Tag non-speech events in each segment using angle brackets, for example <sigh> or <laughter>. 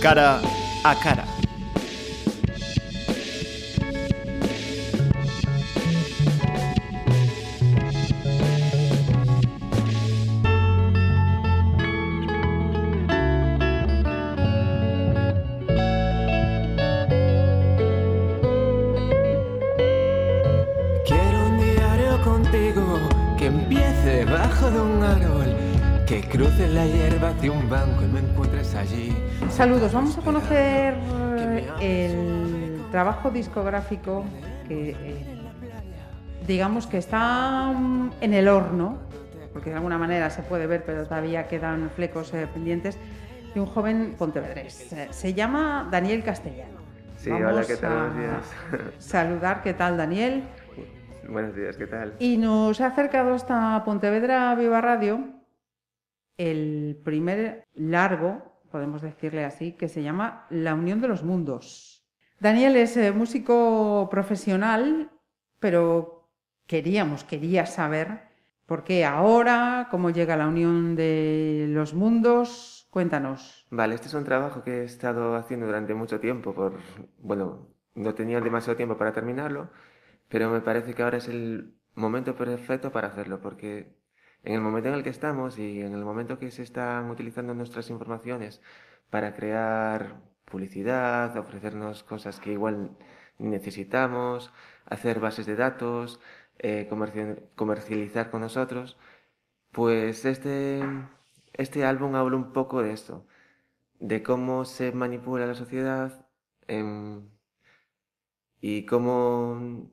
Cara a cara. Quiero un diario contigo que empiece bajo de un árbol, que cruce la hierba hacia un banco y me encuentres allí. Saludos, vamos a conocer el trabajo discográfico que eh, digamos que está mm, en el horno, porque de alguna manera se puede ver, pero todavía quedan flecos eh, pendientes, de un joven pontevedrés. Eh, Se llama Daniel Castellano. Sí, Vamos hola, ¿qué tal? a Buenos días. Saludar, ¿qué tal Daniel? Buenos días, ¿qué tal? Y nos ha acercado hasta Pontevedra Viva Radio el primer largo, podemos decirle así, que se llama La Unión de los Mundos. Daniel es eh, músico profesional, pero queríamos, quería saber por qué ahora, cómo llega la Unión de los Mundos. Cuéntanos. Vale, este es un trabajo que he estado haciendo durante mucho tiempo por, bueno, no tenía demasiado tiempo para terminarlo, pero me parece que ahora es el momento perfecto para hacerlo, porque en el momento en el que estamos y en el momento que se están utilizando nuestras informaciones para crear publicidad, ofrecernos cosas que igual necesitamos, hacer bases de datos, eh, comerci- comercializar con nosotros, pues este, este álbum habla un poco de esto, de cómo se manipula la sociedad em, y cómo,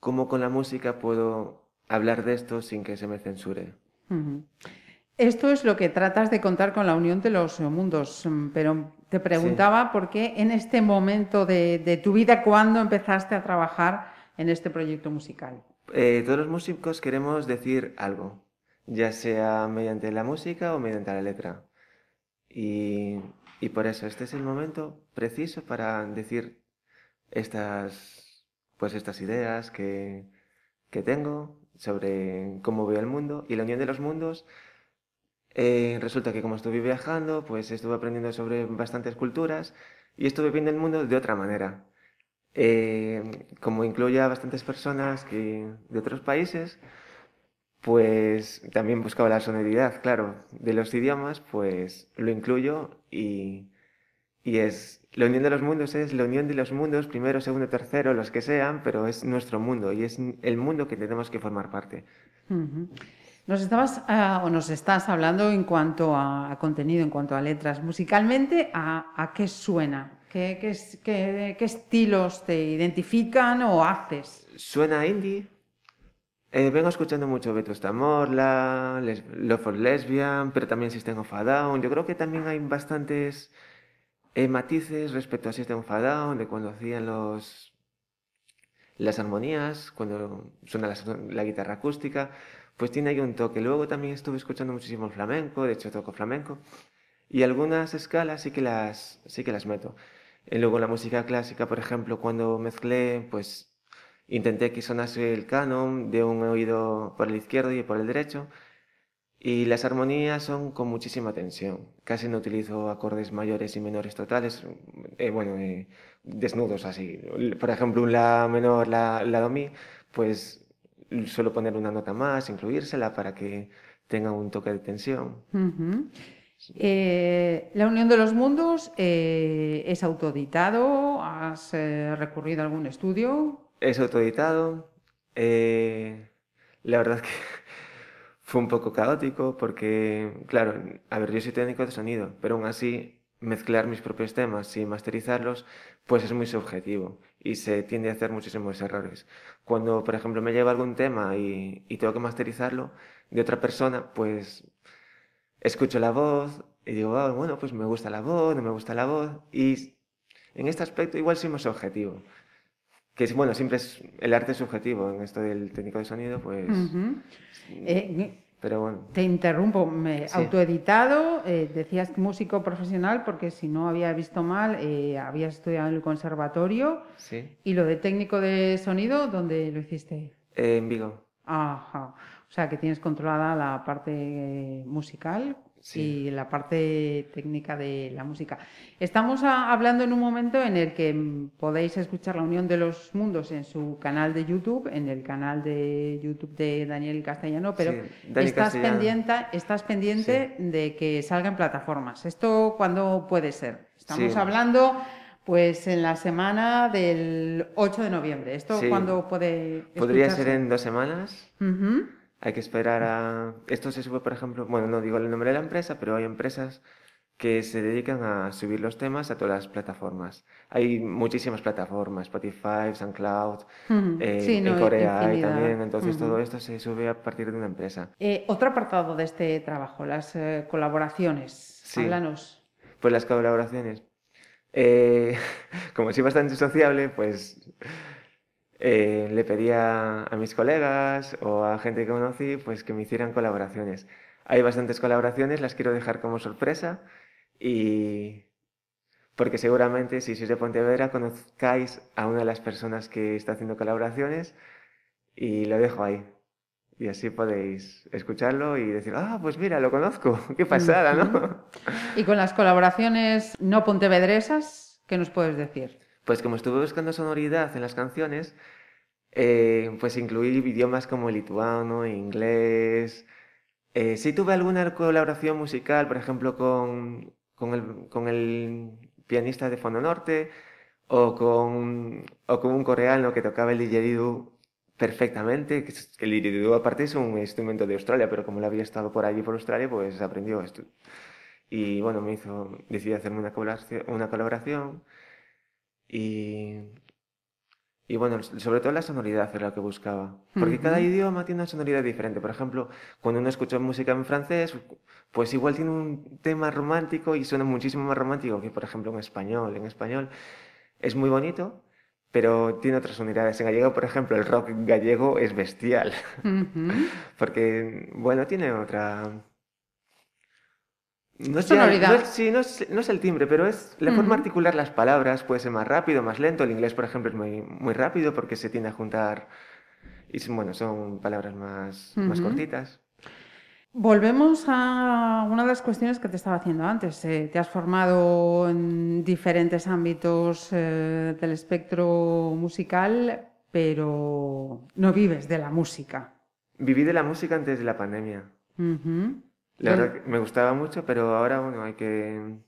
cómo con la música puedo hablar de esto sin que se me censure. Esto es lo que tratas de contar con la unión de los mundos, mm, pero te preguntaba por qué en este momento de, de tu vida, ¿cuándo empezaste a trabajar en este proyecto musical? Eh, todos los músicos queremos decir algo, ya sea mediante la música o mediante la letra. Y, y por eso este es el momento preciso para decir estas, pues estas ideas que, que tengo sobre cómo veo el mundo y la unión de los mundos. eh, resulta que como estuve viajando, pues estuve aprendiendo sobre bastantes culturas y estuve viendo el mundo de otra manera. Eh, como incluye a bastantes personas que, de otros países, pues también buscaba la sonoridad, claro, de los idiomas, pues lo incluyo y, y es la unión de los mundos es la unión de los mundos, primero, segundo, tercero, los que sean, pero es nuestro mundo y es el mundo que tenemos que formar parte. Nos estabas ah, o nos estás hablando en cuanto a, a contenido, en cuanto a letras. Musicalmente, ¿a, a qué suena? ¿Qué, qué- qué estilos te identifican o haces? Suena indie. Eh, vengo escuchando mucho Vetusta Morla, Les Love for Lesbian, pero también System of a Down. Yo creo que también hay bastantes eh, matices respecto a System of a Down, de cuando hacían los las armonías, cuando suena la, guitarra acústica, pues tiene ahí un toque. Luego también estuve escuchando muchísimo el flamenco, de hecho toco flamenco, y algunas escalas sí que las, sí que las meto. Y luego la música clásica, por ejemplo, cuando mezclé, pues intenté que sonase el canon de un oído por el izquierdo y por el derecho. Y las armonías son con muchísima tensión. Casi no utilizo acordes mayores y menores totales, eh, bueno, eh, desnudos así. Por ejemplo, un La menor, La, la Do Mi, pues suelo poner una nota más, incluírsela para que tenga un toque de tensión. Ujú. Eh, la Unión de los Mundos eh, es autoeditado, has eh, recurrido a algún estudio. Es autoeditado. eh, la verdad que fue un poco caótico porque, claro, a ver, yo soy técnico de sonido, pero aún así mezclar mis propios temas y masterizarlos, pues es muy subjetivo y se tiende a hacer muchísimos errores. Cuando, por ejemplo, me lleva algún tema y, y tengo que masterizarlo de otra persona, pues escucho la voz y digo, "Ah, bueno, pues me gusta la voz, no me gusta la voz. Y en este aspecto igual soy más objetivo. Que es, bueno, siempre es, el arte subjetivo en esto del técnico de sonido, pues... Eh, Pero bueno, te interrumpo, me- Sí. autoeditado, eh, decías músico profesional porque si no había visto mal, eh, habías estudiado en el conservatorio sí. y lo de técnico de sonido, ¿dónde lo hiciste? En Vigo. Ajá. O sea, que tienes controlada la parte musical. Sí. y la parte técnica de la música. Estamos a- hablando en un momento en el que mm, podéis escuchar la Unión de los Mundos en su canal de YouTube, en el canal de YouTube de Daniel Castellano, pero Sí, Dani estás, Castellano. pendiente, estás pendiente de que salga en plataformas. ¿Esto cuándo puede ser? Estamos hablando pues en la semana del 8 de noviembre. ¿Esto cuándo puede Podría ser en dos semanas. Hay que esperar a... Esto se sube, por ejemplo, bueno, no digo el nombre de la empresa, pero hay empresas que se dedican a subir los temas a todas las plataformas. Hay muchísimas plataformas, Spotify, SoundCloud, Ujú. eh, Sí, no, en Corea hay también, entonces Ujú. todo esto se sube a partir de una empresa. Eh, otro apartado de este trabajo, las eh, colaboraciones. Sí. Háblanos. Pues las colaboraciones. Eh, <laughs> como soy bastante sociable, pues eh, le pedía a mis colegas o a gente que conocí pues que me hicieran colaboraciones. Hay bastantes colaboraciones, las quiero dejar como sorpresa y porque seguramente si sois de Pontevedra conozcáis a una de las personas que está haciendo colaboraciones y lo dejo ahí. Y así podéis escucharlo y decir, ah, pues mira, lo conozco, <laughs> qué pasada, ¿no? Y con las colaboraciones no pontevedresas, ¿qué nos puedes decir? Pues como estuve buscando sonoridad en las canciones, eh, pues incluí idiomas como el lituano, inglés. Eh, sí tuve alguna colaboración musical, por ejemplo, con, con el, con el pianista de Fondo Norte o con, o con un coreano que tocaba el didgeridoo perfectamente. El didgeridoo aparte es un instrumento de Australia, pero como él había estado por allí por Australia, pues aprendió esto. Y bueno, me hizo, decidí hacerme una colaboración, una colaboración y, y bueno, sobre todo la sonoridad era lo que buscaba. Porque cada Ujú. idioma tiene una sonoridad diferente. Por ejemplo, cuando uno escucha música en francés, pues igual tiene un tema romántico y suena muchísimo más romántico que, por ejemplo, en español. En español es muy bonito, pero tiene otras sonoridades. En gallego, por ejemplo, el rock gallego es bestial. Ujú. <laughs> Porque, bueno, tiene otra... No es, Sonoridad. no es- sí, no es, no es el timbre, pero es la forma Ujú. articular las palabras, puede ser más rápido, más lento. El inglés, por ejemplo, es muy, muy rápido porque se tiende a juntar y bueno, son palabras más, más Ujú. cortitas. Volvemos a una de las cuestiones que te estaba haciendo antes. Eh, te has formado en diferentes ámbitos eh, del espectro musical, pero no vives de la música. Viví de la música antes de la pandemia. Ujú. La Bueno. verdad que me gustaba mucho, pero ahora, bueno, hay que,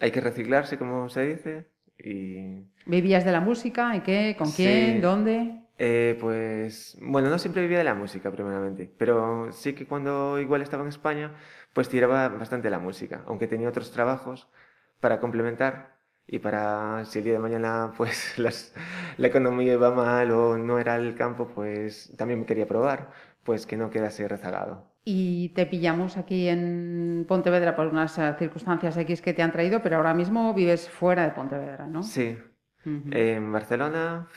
hay que reciclarse, como se dice, y ¿Vivías de la música? ¿Y qué? ¿Con Sí. quién? ¿Dónde? Eh, pues, bueno, no siempre vivía de la música, primeramente, pero sí que cuando igual estaba en España, pues tiraba bastante la música, aunque tenía otros trabajos para complementar y para, si el día de mañana, <laughs> pues, las, la economía iba mal o no era el campo, pues, también me quería probar, pues, que no quedase rezagado. Y te pillamos aquí en Pontevedra por unas eh, circunstancias X que te han traído, pero ahora mismo vives fuera de Pontevedra, ¿no? Sí, Ujú. en Barcelona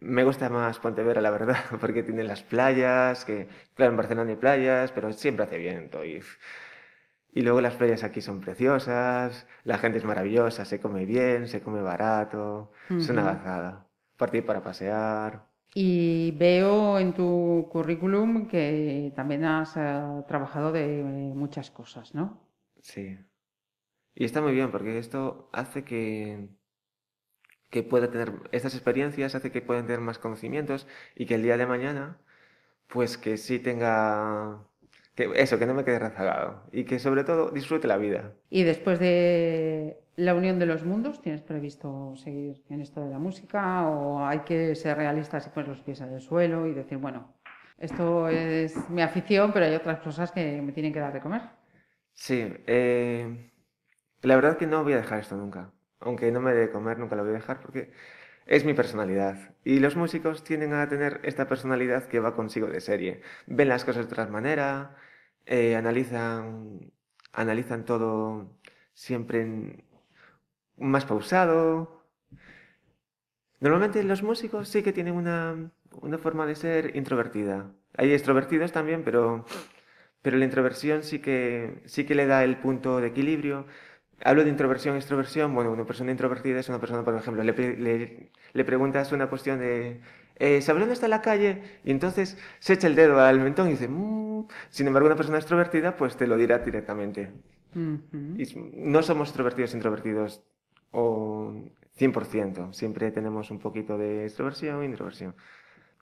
me gusta más Pontevedra, la verdad, <laughs> porque tiene las playas, que, claro, en Barcelona hay playas, pero siempre hace viento y... Y luego las playas aquí son preciosas, la gente es maravillosa, se come bien, se come barato, es una Ujú. gozada. Partir para pasear. Y veo en tu currículum que también has eh, trabajado de eh, muchas cosas, ¿no? Sí. Y está muy bien porque esto hace que, que pueda tener, estas experiencias hace que puedan tener más conocimientos y que el día de mañana, pues que sí tenga, que eso, que no me quede rezagado y que sobre todo disfrute la vida. Y después de la unión de los mundos, ¿tienes previsto seguir en esto de la música o hay que ser realistas y poner los pies en el suelo y decir, bueno, esto es mi afición, pero hay otras cosas que me tienen que dar de comer? Sí, eh, la verdad que no voy a dejar esto nunca. Aunque no me dé de comer, nunca lo voy a dejar porque es mi personalidad. Y los músicos tienden a tener esta personalidad que va consigo de serie. Ven las cosas de otra manera, eh, analizan, analizan todo siempre en- más pausado. Normalmente los músicos sí que tienen una, una forma de ser introvertida. Hay extrovertidos también, pero pero la introversión sí que, sí que le da el punto de equilibrio. Hablo de introversión, extroversión. Bueno, una persona introvertida es una persona, por ejemplo, le, le, le preguntas una cuestión de, eh, ¿sabe dónde está la calle? Y entonces se echa el dedo al mentón y dice, "Mm, Sin embargo, una persona extrovertida pues te lo dirá directamente. Y no somos extrovertidos introvertidos o 100%. Siempre tenemos un poquito de extroversión e introversión.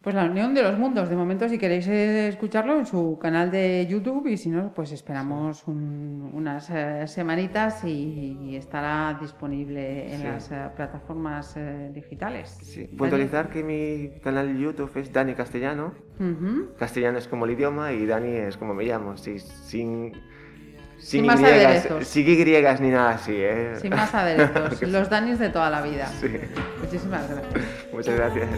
Pues la unión de los mundos. De momento, si queréis eh, escucharlo en su canal de YouTube y si no, pues esperamos un- unas eh, semanitas y, y estará disponible en Sí. las eh, plataformas eh, digitales. Sí. Puntualizar que mi canal de YouTube es Dani Castellano. Ujú. Castellano es como el idioma y Dani es como me llamo. Sí, sin, Sin sin, más aderezos. sin ni nada así. ¿eh? Sin más aderezos, <laughs> los Danis de toda la vida. Sí. Muchísimas gracias. Muchas gracias.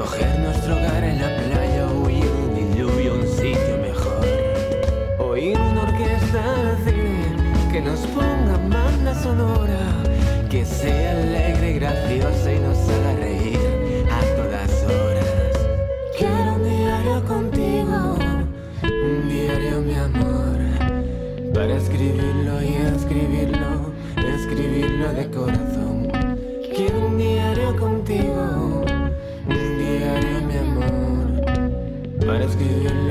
Recoger nuestro hogar en la playa, huir un diluvio, un sitio mejor. Oír una orquesta de cine que nos ponga banda sonora, que sea alegre y graciosa y nos haga reír a todas horas. Quiero un diario contigo, un diario mi amor, para escribirlo y escribirlo, escribirlo de corazón. Para escribirlo